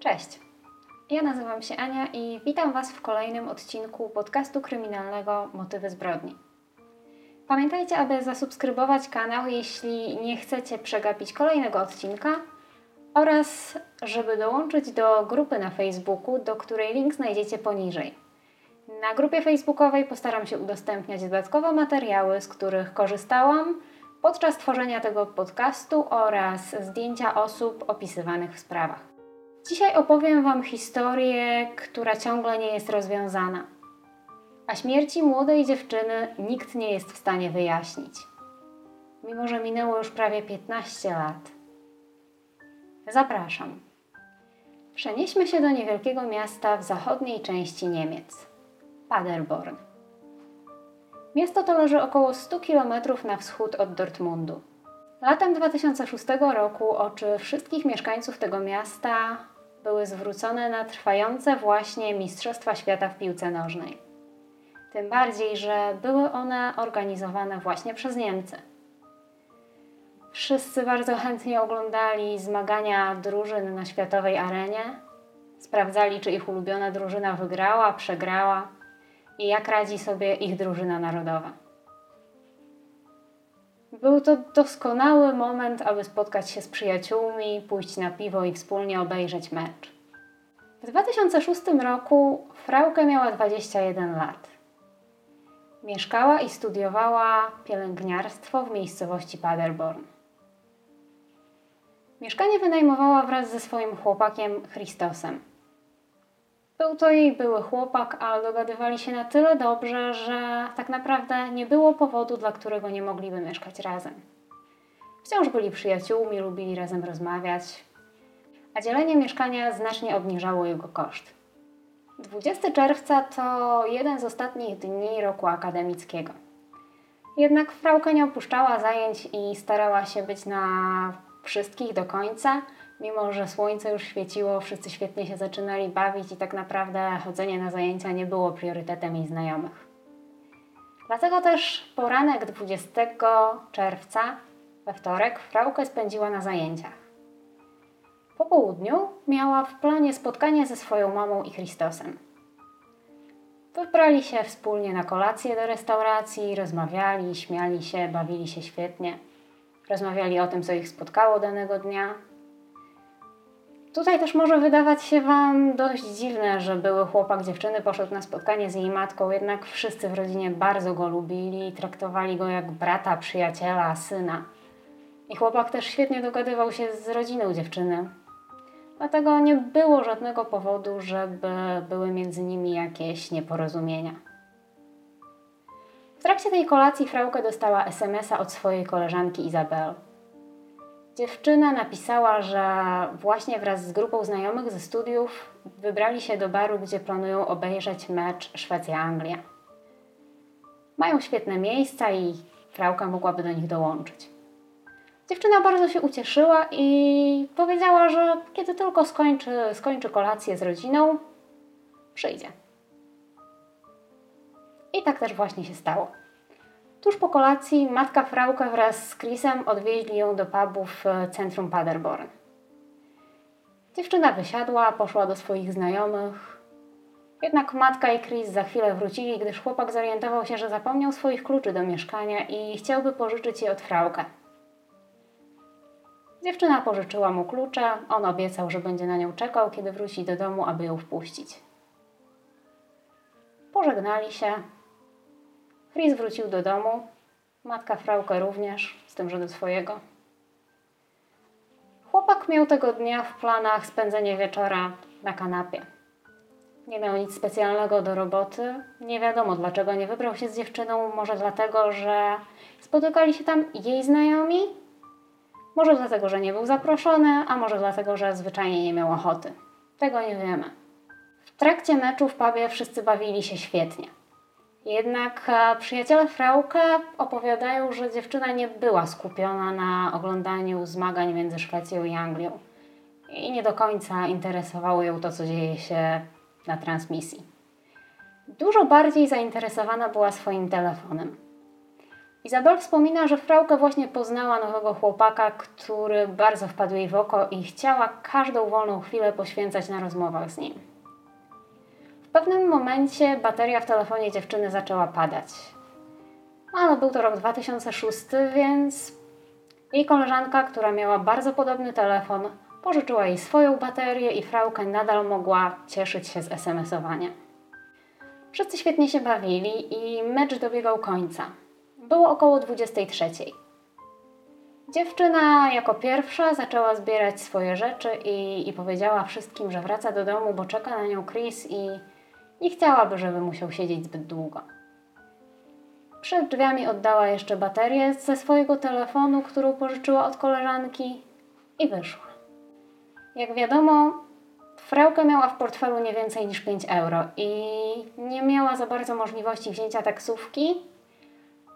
Cześć. Ja nazywam się Ania i witam Was w kolejnym odcinku podcastu kryminalnego Motywy zbrodni. Pamiętajcie, aby zasubskrybować kanał, jeśli nie chcecie przegapić kolejnego odcinka oraz żeby dołączyć do grupy na Facebooku, do której link znajdziecie poniżej. Na grupie facebookowej postaram się udostępniać dodatkowe materiały, z których korzystałam podczas tworzenia tego podcastu oraz zdjęcia osób opisywanych w sprawach. Dzisiaj opowiem Wam historię, która ciągle nie jest rozwiązana. A śmierci młodej dziewczyny nikt nie jest w stanie wyjaśnić. Mimo, że minęło już prawie 15 lat. Zapraszam. Przenieśmy się do niewielkiego miasta w zachodniej części Niemiec Paderborn. Miasto to leży około 100 km na wschód od Dortmundu. Latem 2006 roku oczy wszystkich mieszkańców tego miasta były zwrócone na trwające właśnie Mistrzostwa Świata w piłce nożnej. Tym bardziej, że były one organizowane właśnie przez Niemcy. Wszyscy bardzo chętnie oglądali zmagania drużyn na światowej arenie, sprawdzali, czy ich ulubiona drużyna wygrała, przegrała i jak radzi sobie ich drużyna narodowa. Był to doskonały moment, aby spotkać się z przyjaciółmi, pójść na piwo i wspólnie obejrzeć mecz. W 2006 roku Frauke miała 21 lat. Mieszkała i studiowała pielęgniarstwo w miejscowości Paderborn. Mieszkanie wynajmowała wraz ze swoim chłopakiem Christosem. Był to jej były chłopak, ale dogadywali się na tyle dobrze, że tak naprawdę nie było powodu, dla którego nie mogliby mieszkać razem. Wciąż byli przyjaciółmi, lubili razem rozmawiać, a dzielenie mieszkania znacznie obniżało jego koszt. 20 czerwca to jeden z ostatnich dni roku akademickiego. Jednak Frauke nie opuszczała zajęć i starała się być na wszystkich do końca – mimo że słońce już świeciło, wszyscy świetnie się zaczynali bawić i tak naprawdę chodzenie na zajęcia nie było priorytetem jej znajomych. Dlatego też poranek 20 czerwca we wtorek Frauke spędziła na zajęciach. Po południu miała w planie spotkanie ze swoją mamą i Christosem. Wybrali się wspólnie na kolację do restauracji, rozmawiali, śmiali się, bawili się świetnie. Rozmawiali o tym, co ich spotkało danego dnia, Tutaj też może wydawać się Wam dość dziwne, że były chłopak dziewczyny poszedł na spotkanie z jej matką, jednak wszyscy w rodzinie bardzo go lubili i traktowali go jak brata, przyjaciela, syna. I chłopak też świetnie dogadywał się z rodziną dziewczyny. Dlatego nie było żadnego powodu, żeby były między nimi jakieś nieporozumienia. W trakcie tej kolacji Frauke dostała SMS-a od swojej koleżanki Izabel. Dziewczyna napisała, że właśnie wraz z grupą znajomych ze studiów wybrali się do baru, gdzie planują obejrzeć mecz Szwecja-Anglia. Mają świetne miejsca i Frauka mogłaby do nich dołączyć. Dziewczyna bardzo się ucieszyła i powiedziała, że kiedy tylko skończy, skończy kolację z rodziną, przyjdzie. I tak też właśnie się stało. Tuż po kolacji matka Frauke wraz z Chrisem odwieźli ją do pubu w centrum Paderborn. Dziewczyna wysiadła, poszła do swoich znajomych. Jednak matka i Chris za chwilę wrócili, gdyż chłopak zorientował się, że zapomniał swoich kluczy do mieszkania i chciałby pożyczyć je od Frauke. Dziewczyna pożyczyła mu klucze, on obiecał, że będzie na nią czekał, kiedy wróci do domu, aby ją wpuścić. Pożegnali się, Chris wrócił do domu, matka Frauke również, z tym, że do swojego. Chłopak miał tego dnia w planach spędzenie wieczora na kanapie. Nie miał nic specjalnego do roboty. Nie wiadomo dlaczego nie wybrał się z dziewczyną. Może dlatego, że spotykali się tam jej znajomi? Może dlatego, że nie był zaproszony, a może dlatego, że zwyczajnie nie miał ochoty. Tego nie wiemy. W trakcie meczu w pubie wszyscy bawili się świetnie. Jednak e, przyjaciele Frauke opowiadają, że dziewczyna nie była skupiona na oglądaniu zmagań między Szwecją i Anglią i nie do końca interesowało ją to, co dzieje się na transmisji. Dużo bardziej zainteresowana była swoim telefonem. Izabel wspomina, że Frauke właśnie poznała nowego chłopaka, który bardzo wpadł jej w oko i chciała każdą wolną chwilę poświęcać na rozmowach z nim. W pewnym momencie bateria w telefonie dziewczyny zaczęła padać. Ale był to rok 2006, więc jej koleżanka, która miała bardzo podobny telefon, pożyczyła jej swoją baterię i Frauke nadal mogła cieszyć się z SMS-owania. Wszyscy świetnie się bawili i mecz dobiegał końca. Było około 23. Dziewczyna jako pierwsza zaczęła zbierać swoje rzeczy i, i powiedziała wszystkim, że wraca do domu, bo czeka na nią Chris i nie chciałaby, żeby musiał siedzieć zbyt długo. Przed drzwiami oddała jeszcze baterię ze swojego telefonu, którą pożyczyła od koleżanki i wyszła. Jak wiadomo, Frauke miała w portfelu nie więcej niż 5 euro i nie miała za bardzo możliwości wzięcia taksówki,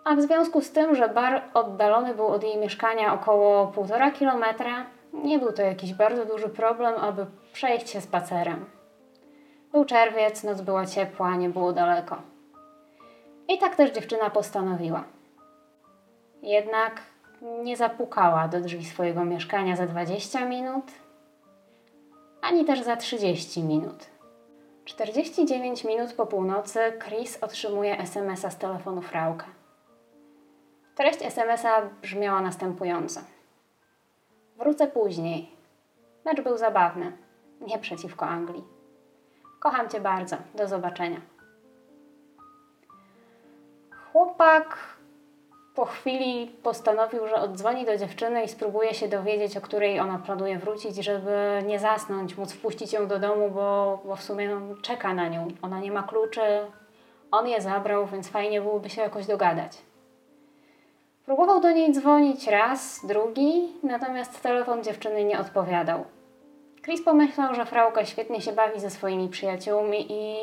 a w związku z tym, że bar oddalony był od jej mieszkania około 1,5 kilometra, nie był to jakiś bardzo duży problem, aby przejść się spacerem. Był czerwiec, noc była ciepła, nie było daleko. I tak też dziewczyna postanowiła. Jednak nie zapukała do drzwi swojego mieszkania za 20 minut, ani też za 30 minut. 49 minut po północy Chris otrzymuje SMS-a z telefonu Frauka. Treść SMS-a brzmiała następująco. Wrócę później. Mecz był zabawny. Nie przeciwko Anglii. Kocham Cię bardzo. Do zobaczenia. Chłopak po chwili postanowił, że oddzwoni do dziewczyny i spróbuje się dowiedzieć, o której ona planuje wrócić, żeby nie zasnąć, móc wpuścić ją do domu, bo, bo w sumie on czeka na nią. Ona nie ma kluczy, on je zabrał, więc fajnie byłoby się jakoś dogadać. Próbował do niej dzwonić raz, drugi, natomiast telefon dziewczyny nie odpowiadał. Chris pomyślał, że Frauka świetnie się bawi ze swoimi przyjaciółmi i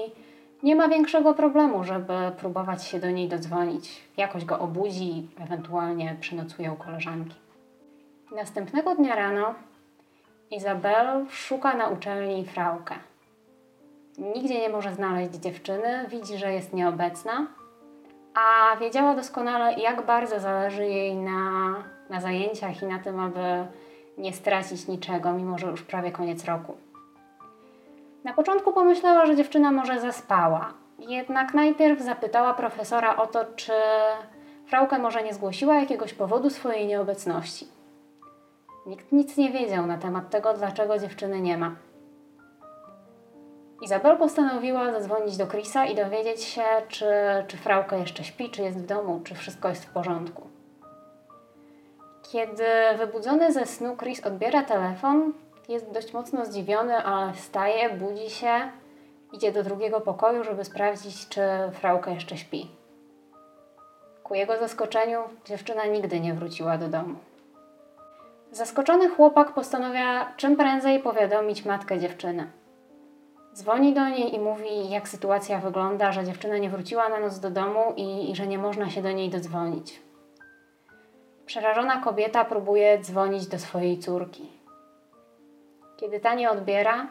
nie ma większego problemu, żeby próbować się do niej dodzwonić. Jakoś go obudzi, ewentualnie przenocują koleżanki. Następnego dnia rano Izabel szuka na uczelni Fraukę. Nigdzie nie może znaleźć dziewczyny, widzi, że jest nieobecna, a wiedziała doskonale, jak bardzo zależy jej na, na zajęciach i na tym, aby nie stracić niczego, mimo że już prawie koniec roku. Na początku pomyślała, że dziewczyna może zaspała, jednak najpierw zapytała profesora o to, czy Frauke może nie zgłosiła jakiegoś powodu swojej nieobecności. Nikt nic nie wiedział na temat tego, dlaczego dziewczyny nie ma. Izabel postanowiła zadzwonić do Chrisa i dowiedzieć się, czy, czy Frauke jeszcze śpi, czy jest w domu, czy wszystko jest w porządku. Kiedy wybudzony ze snu Chris odbiera telefon, jest dość mocno zdziwiony, ale wstaje, budzi się, idzie do drugiego pokoju, żeby sprawdzić, czy Frauke jeszcze śpi. Ku jego zaskoczeniu dziewczyna nigdy nie wróciła do domu. Zaskoczony chłopak postanawia czym prędzej powiadomić matkę dziewczyny. Dzwoni do niej i mówi, jak sytuacja wygląda, że dziewczyna nie wróciła na noc do domu i, i że nie można się do niej dodzwonić. Przerażona kobieta próbuje dzwonić do swojej córki. Kiedy ta nie odbiera,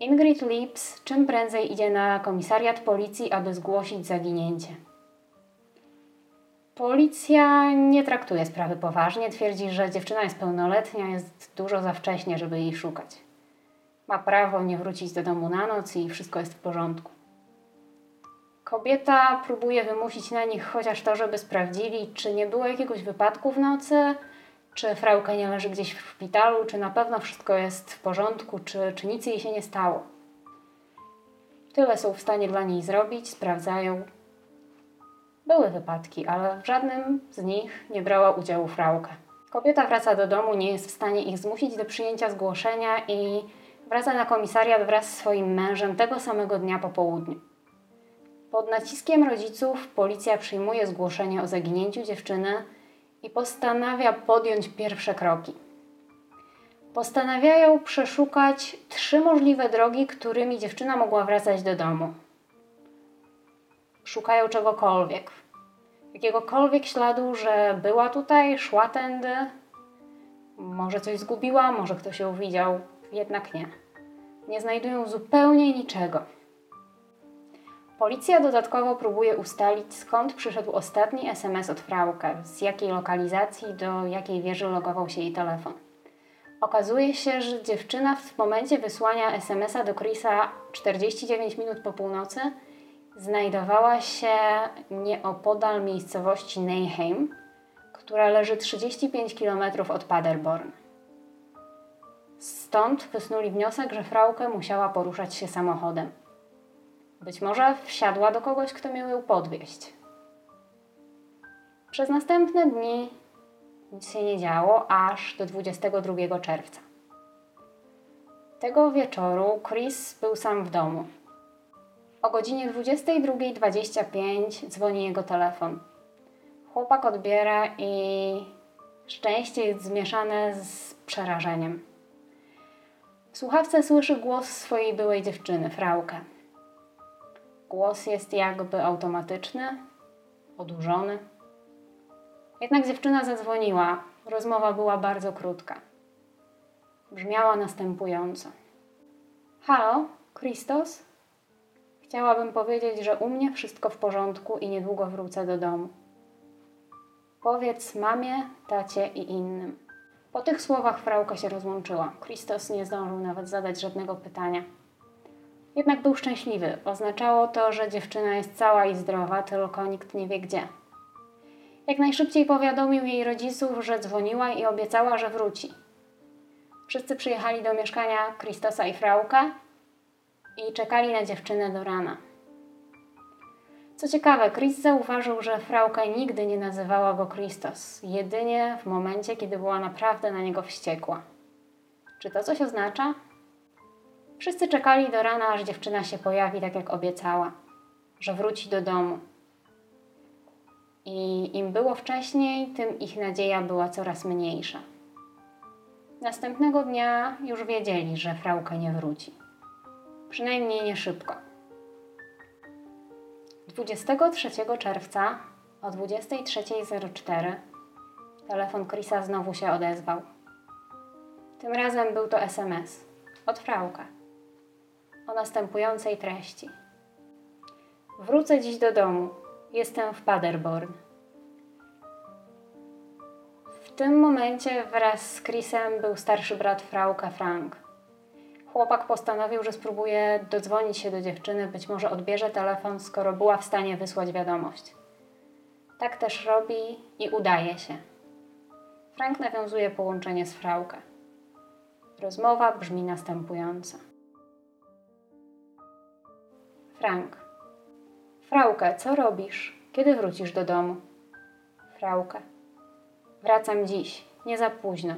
Ingrid Lips czym prędzej idzie na komisariat policji, aby zgłosić zaginięcie. Policja nie traktuje sprawy poważnie, twierdzi, że dziewczyna jest pełnoletnia, jest dużo za wcześnie, żeby jej szukać. Ma prawo nie wrócić do domu na noc i wszystko jest w porządku. Kobieta próbuje wymusić na nich chociaż to, żeby sprawdzili, czy nie było jakiegoś wypadku w nocy, czy Frauka nie leży gdzieś w szpitalu, czy na pewno wszystko jest w porządku, czy, czy nic jej się nie stało. Tyle są w stanie dla niej zrobić, sprawdzają. Były wypadki, ale w żadnym z nich nie brała udziału Frauka. Kobieta wraca do domu, nie jest w stanie ich zmusić do przyjęcia zgłoszenia i wraca na komisariat wraz z swoim mężem tego samego dnia po południu. Pod naciskiem rodziców policja przyjmuje zgłoszenie o zaginięciu dziewczyny i postanawia podjąć pierwsze kroki. Postanawiają przeszukać trzy możliwe drogi, którymi dziewczyna mogła wracać do domu. Szukają czegokolwiek. Jakiegokolwiek śladu, że była tutaj, szła tędy. Może coś zgubiła, może ktoś ją widział, jednak nie. Nie znajdują zupełnie niczego. Policja dodatkowo próbuje ustalić, skąd przyszedł ostatni SMS od Frauke, z jakiej lokalizacji do jakiej wieży logował się jej telefon. Okazuje się, że dziewczyna w momencie wysłania SMS-a do Chrisa 49 minut po północy znajdowała się nieopodal miejscowości Neyheim, która leży 35 km od Paderborn. Stąd wysnuli wniosek, że Frauke musiała poruszać się samochodem. Być może wsiadła do kogoś, kto miał ją podwieźć. Przez następne dni nic się nie działo, aż do 22 czerwca. Tego wieczoru Chris był sam w domu. O godzinie 22.25 dzwoni jego telefon. Chłopak odbiera i szczęście jest zmieszane z przerażeniem. W słuchawce słyszy głos swojej byłej dziewczyny, Frauke. Głos jest jakby automatyczny, odurzony. Jednak dziewczyna zadzwoniła. Rozmowa była bardzo krótka. Brzmiała następująco. Halo, Christos? Chciałabym powiedzieć, że u mnie wszystko w porządku i niedługo wrócę do domu. Powiedz mamie, tacie i innym. Po tych słowach frauka się rozłączyła. Christos nie zdążył nawet zadać żadnego pytania. Jednak był szczęśliwy. Oznaczało to, że dziewczyna jest cała i zdrowa, tylko nikt nie wie gdzie. Jak najszybciej powiadomił jej rodziców, że dzwoniła i obiecała, że wróci. Wszyscy przyjechali do mieszkania Christosa i Frauka i czekali na dziewczynę do rana. Co ciekawe, Chris zauważył, że Frauka nigdy nie nazywała go Christos, jedynie w momencie, kiedy była naprawdę na niego wściekła. Czy to coś oznacza? Wszyscy czekali do rana, aż dziewczyna się pojawi, tak jak obiecała, że wróci do domu. I im było wcześniej, tym ich nadzieja była coraz mniejsza. Następnego dnia już wiedzieli, że Frauka nie wróci. Przynajmniej nie szybko. 23 czerwca o 23.04 telefon Chrisa znowu się odezwał. Tym razem był to SMS od Frauka o następującej treści. Wrócę dziś do domu. Jestem w Paderborn. W tym momencie wraz z Chrisem był starszy brat Frauka Frank. Chłopak postanowił, że spróbuje dodzwonić się do dziewczyny, być może odbierze telefon, skoro była w stanie wysłać wiadomość. Tak też robi i udaje się. Frank nawiązuje połączenie z Fraukę. Rozmowa brzmi następująco. Frank. Frauke, co robisz? Kiedy wrócisz do domu? Frauke. Wracam dziś, nie za późno.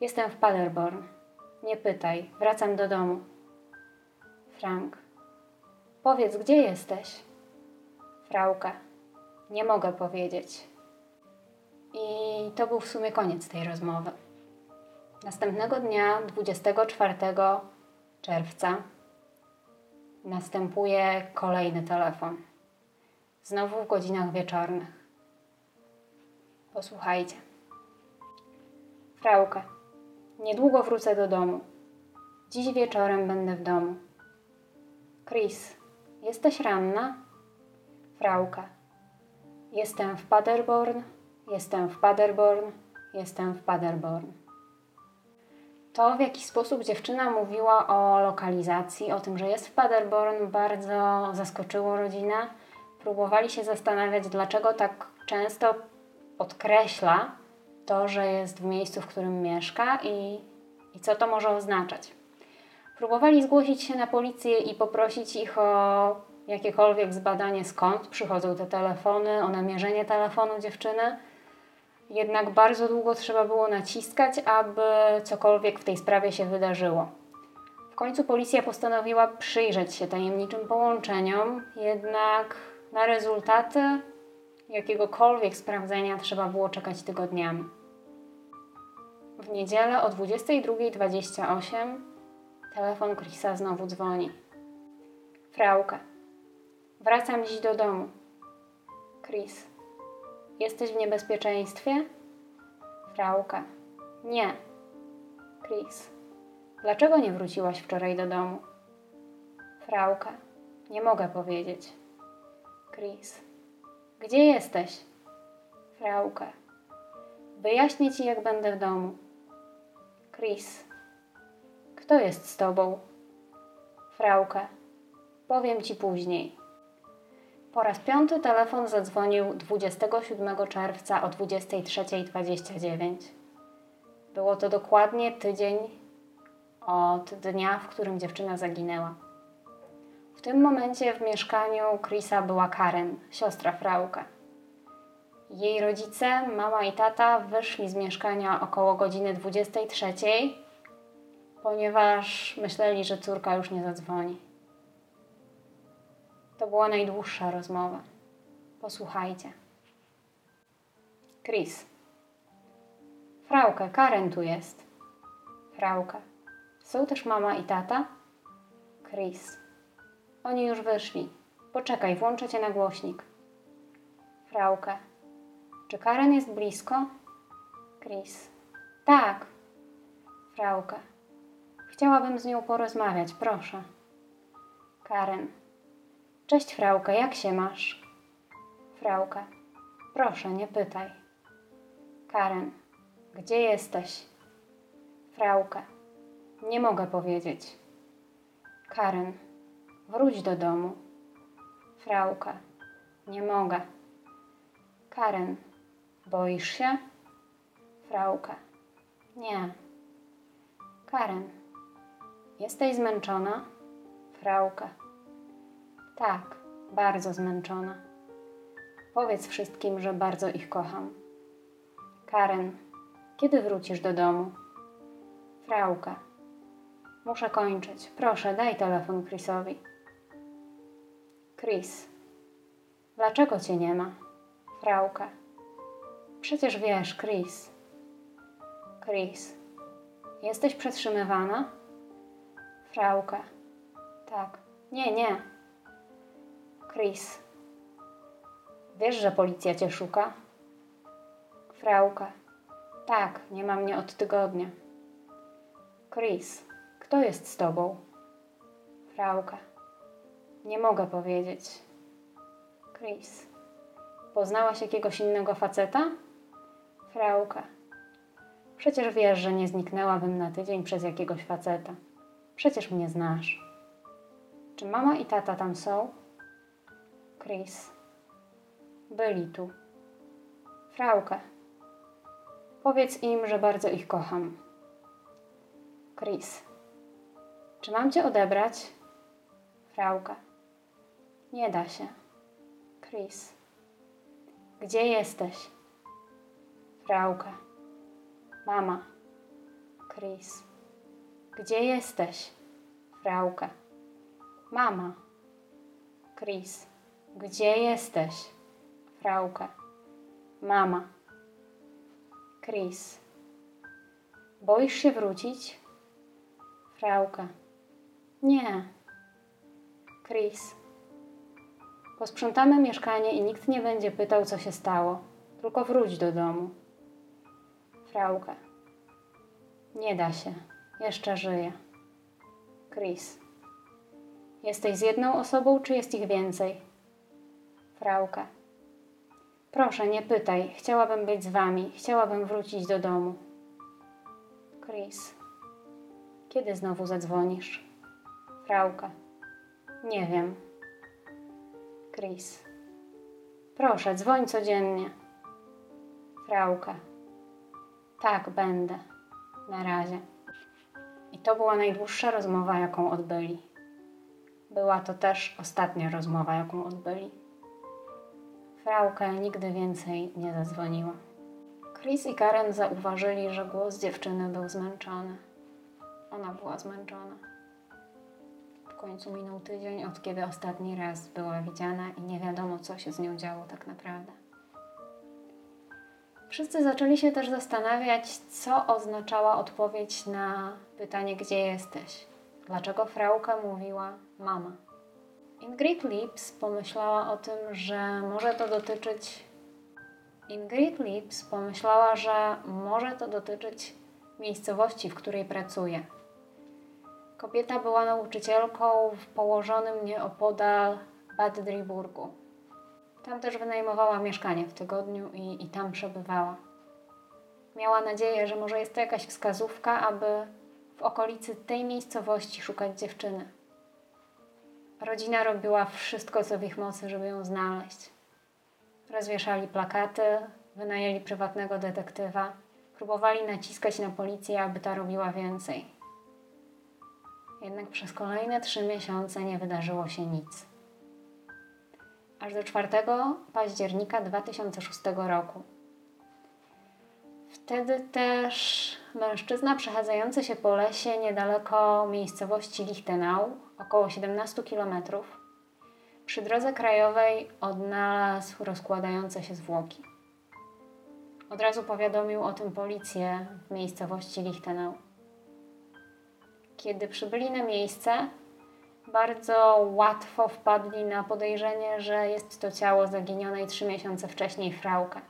Jestem w Paderborn. Nie pytaj, wracam do domu. Frank. Powiedz, gdzie jesteś? Frauka. Nie mogę powiedzieć. I to był w sumie koniec tej rozmowy. Następnego dnia, 24 czerwca, następuje kolejny telefon. Znowu w godzinach wieczornych. Posłuchajcie. Frauka. Niedługo wrócę do domu. Dziś wieczorem będę w domu. Chris, jesteś ranna? Frauka. Jestem w Paderborn, jestem w Paderborn, jestem w Paderborn. To, w jaki sposób dziewczyna mówiła o lokalizacji, o tym, że jest w Paderborn, bardzo zaskoczyło rodzinę. Próbowali się zastanawiać, dlaczego tak często podkreśla to, że jest w miejscu, w którym mieszka i, i co to może oznaczać. Próbowali zgłosić się na policję i poprosić ich o jakiekolwiek zbadanie, skąd przychodzą te telefony, o namierzenie telefonu dziewczyny. Jednak bardzo długo trzeba było naciskać, aby cokolwiek w tej sprawie się wydarzyło. W końcu policja postanowiła przyjrzeć się tajemniczym połączeniom, jednak na rezultaty jakiegokolwiek sprawdzenia trzeba było czekać tygodniami. W niedzielę o 22.28 telefon Chrisa znowu dzwoni. Frauka. Wracam dziś do domu. Chris. Jesteś w niebezpieczeństwie? Frauka. Nie. Chris. Dlaczego nie wróciłaś wczoraj do domu? Frauka. Nie mogę powiedzieć. Chris. Gdzie jesteś? Frauke. Wyjaśnię ci, jak będę w domu. Chris. Kto jest z tobą? Frauke. Powiem ci później. Po raz piąty telefon zadzwonił 27 czerwca o 23.29. Było to dokładnie tydzień od dnia, w którym dziewczyna zaginęła. W tym momencie w mieszkaniu Chrisa była Karen, siostra Frauke. Jej rodzice, mama i tata, wyszli z mieszkania około godziny 23, ponieważ myśleli, że córka już nie zadzwoni. To była najdłuższa rozmowa. Posłuchajcie. Chris. Frauke, Karen tu jest. Frauke. Są też mama i tata? Chris. Oni już wyszli. Poczekaj, włączę cię na głośnik. Frauke. Czy Karen jest blisko? Chris. Tak. Frauke. Chciałabym z nią porozmawiać, proszę. Karen. Cześć, Frauke, jak się masz? Frauke. Proszę, nie pytaj. Karen. Gdzie jesteś? Frauke. Nie mogę powiedzieć. Karen. Wróć do domu. Frauke. Nie mogę. Karen. Boisz się? Frauke. Nie. Karen. Jesteś zmęczona? Frauke. Tak, bardzo zmęczona. Powiedz wszystkim, że bardzo ich kocham. Karen. Kiedy wrócisz do domu? Frauke. Muszę kończyć. Proszę, daj telefon Chrisowi. Chris. Dlaczego cię nie ma? Frauke. Przecież wiesz, Chris. Chris. Jesteś przetrzymywana? Frauke. Tak. Nie, nie. Chris. Wiesz, że policja cię szuka? Frauke. Tak, nie ma mnie od tygodnia. Chris, kto jest z tobą? Frauke. Nie mogę powiedzieć. Chris. Poznałaś jakiegoś innego faceta? Frauke. Przecież wiesz, że nie zniknęłabym na tydzień przez jakiegoś faceta. Przecież mnie znasz. Czy mama i tata tam są? Chris. Byli tu. Frauke. Powiedz im, że bardzo ich kocham. Chris. Czy mam cię odebrać? Frauke. Nie da się. Chris. Gdzie jesteś? Frauke. Mama. Chris. Gdzie jesteś? Frauke. Mama. Chris. Gdzie jesteś? Frauke. Mama. Chris. Boisz się wrócić? Frauke. Nie. Chris. Posprzątamy mieszkanie i nikt nie będzie pytał, co się stało. Tylko wróć do domu. Frauke. Nie da się. Jeszcze żyję. Chris. Jesteś z jedną osobą, czy jest ich więcej? Frauke. Proszę, nie pytaj. Chciałabym być z wami. Chciałabym wrócić do domu. Chris. Kiedy znowu zadzwonisz? Frauke. Nie wiem. Chris. Proszę, dzwoń codziennie. Frauke. Tak, będę. Na razie. I to była najdłuższa rozmowa, jaką odbyli. Była to też ostatnia rozmowa, jaką odbyli. Frauke nigdy więcej nie zadzwoniła. Chris i Karen zauważyli, że głos dziewczyny był zmęczony. Ona była zmęczona. W końcu minął tydzień, od kiedy ostatni raz była widziana i nie wiadomo, co się z nią działo tak naprawdę. Wszyscy zaczęli się też zastanawiać, co oznaczała odpowiedź na pytanie, gdzie jesteś. Dlaczego Frauka mówiła mama? Ingrid Lips pomyślała o tym, że może to dotyczyć. Ingrid Lips pomyślała, że może to dotyczyć miejscowości, w której pracuje. Kobieta była nauczycielką w położonym nieopodal Bad Driburgu. Tam też wynajmowała mieszkanie w tygodniu i, i tam przebywała. Miała nadzieję, że może jest to jakaś wskazówka, aby w okolicy tej miejscowości szukać dziewczyny. Rodzina robiła wszystko, co w ich mocy, żeby ją znaleźć. Rozwieszali plakaty, wynajęli prywatnego detektywa, próbowali naciskać na policję, aby ta robiła więcej. Jednak przez kolejne trzy miesiące nie wydarzyło się nic. Aż do 4 października 2006 roku. Wtedy też mężczyzna przechadzający się po lesie niedaleko miejscowości Lichtenau, około 17 km, przy drodze krajowej odnalazł rozkładające się zwłoki. Od razu powiadomił o tym policję w miejscowości Lichtenau. Kiedy przybyli na miejsce, bardzo łatwo wpadli na podejrzenie, że jest to ciało zaginionej trzy miesiące wcześniej frauke.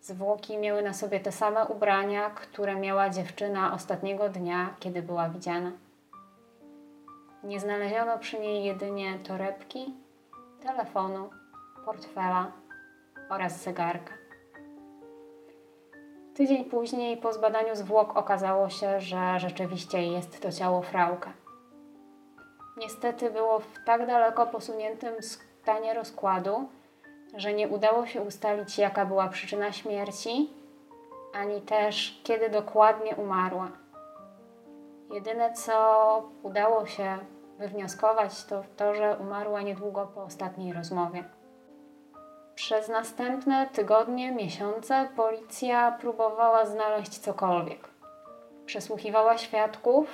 Zwłoki miały na sobie te same ubrania, które miała dziewczyna ostatniego dnia, kiedy była widziana. Nie znaleziono przy niej jedynie torebki, telefonu, portfela oraz zegarka. Tydzień później po zbadaniu zwłok okazało się, że rzeczywiście jest to ciało frauka. Niestety było w tak daleko posuniętym stanie rozkładu, że nie udało się ustalić, jaka była przyczyna śmierci, ani też kiedy dokładnie umarła. Jedyne, co udało się wywnioskować, to to, że umarła niedługo po ostatniej rozmowie. Przez następne tygodnie, miesiące policja próbowała znaleźć cokolwiek. Przesłuchiwała świadków,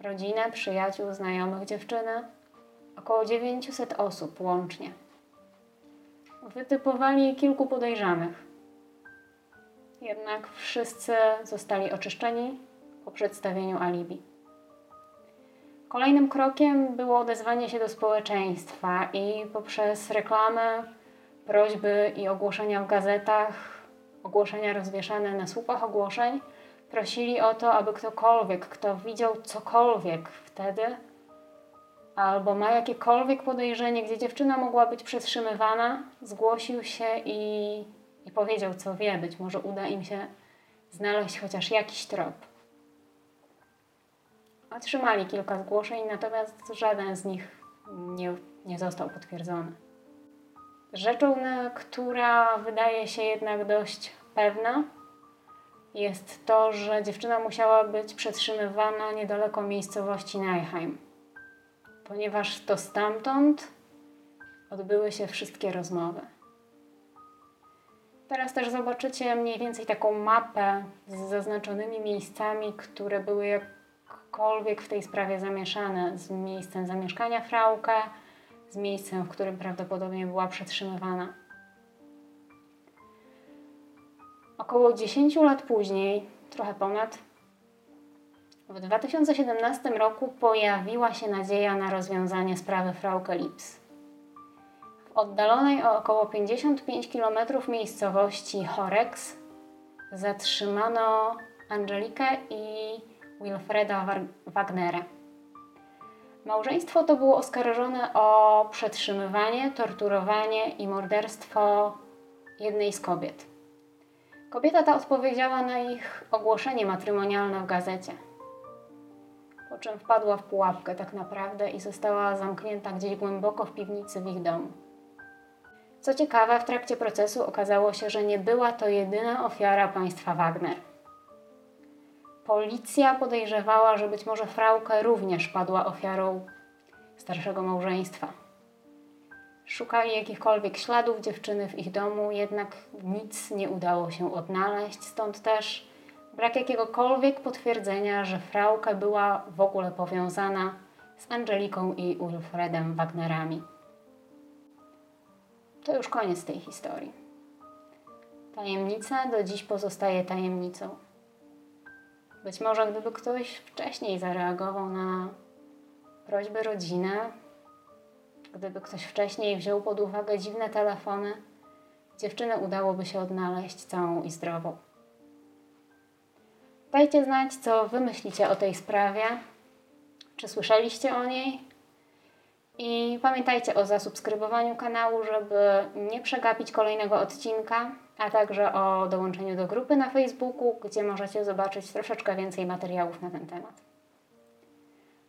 rodzinę, przyjaciół, znajomych dziewczyny, około 900 osób łącznie. Wytypowali kilku podejrzanych. Jednak wszyscy zostali oczyszczeni po przedstawieniu alibi. Kolejnym krokiem było odezwanie się do społeczeństwa i poprzez reklamy, prośby i ogłoszenia w gazetach, ogłoszenia rozwieszane na słupach ogłoszeń, prosili o to, aby ktokolwiek, kto widział cokolwiek wtedy, albo ma jakiekolwiek podejrzenie, gdzie dziewczyna mogła być przetrzymywana, zgłosił się i, i powiedział, co wie. Być może uda im się znaleźć chociaż jakiś trop. Otrzymali kilka zgłoszeń, natomiast żaden z nich nie, nie został potwierdzony. Rzeczą, która wydaje się jednak dość pewna, jest to, że dziewczyna musiała być przetrzymywana niedaleko miejscowości Najheim ponieważ to stamtąd odbyły się wszystkie rozmowy. Teraz też zobaczycie mniej więcej taką mapę z zaznaczonymi miejscami, które były jakkolwiek w tej sprawie zamieszane, z miejscem zamieszkania Frauke, z miejscem, w którym prawdopodobnie była przetrzymywana. Około 10 lat później, trochę ponad, w 2017 roku pojawiła się nadzieja na rozwiązanie sprawy Frauke Lips. W oddalonej o około 55 km miejscowości Horex zatrzymano Angelikę i Wilfreda Wagnera. Małżeństwo to było oskarżone o przetrzymywanie, torturowanie i morderstwo jednej z kobiet. Kobieta ta odpowiedziała na ich ogłoszenie matrymonialne w gazecie po czym wpadła w pułapkę tak naprawdę i została zamknięta gdzieś głęboko w piwnicy w ich domu. Co ciekawe, w trakcie procesu okazało się, że nie była to jedyna ofiara państwa Wagner. Policja podejrzewała, że być może Frauke również padła ofiarą starszego małżeństwa. Szukali jakichkolwiek śladów dziewczyny w ich domu, jednak nic nie udało się odnaleźć, stąd też Brak jakiegokolwiek potwierdzenia, że Frauke była w ogóle powiązana z Angeliką i Ulfredem Wagnerami. To już koniec tej historii. Tajemnica do dziś pozostaje tajemnicą. Być może gdyby ktoś wcześniej zareagował na prośby rodziny, gdyby ktoś wcześniej wziął pod uwagę dziwne telefony, dziewczynę udałoby się odnaleźć całą i zdrową. Dajcie znać, co Wy myślicie o tej sprawie. Czy słyszeliście o niej? I pamiętajcie o zasubskrybowaniu kanału, żeby nie przegapić kolejnego odcinka, a także o dołączeniu do grupy na Facebooku, gdzie możecie zobaczyć troszeczkę więcej materiałów na ten temat.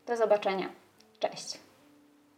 Do zobaczenia. Cześć.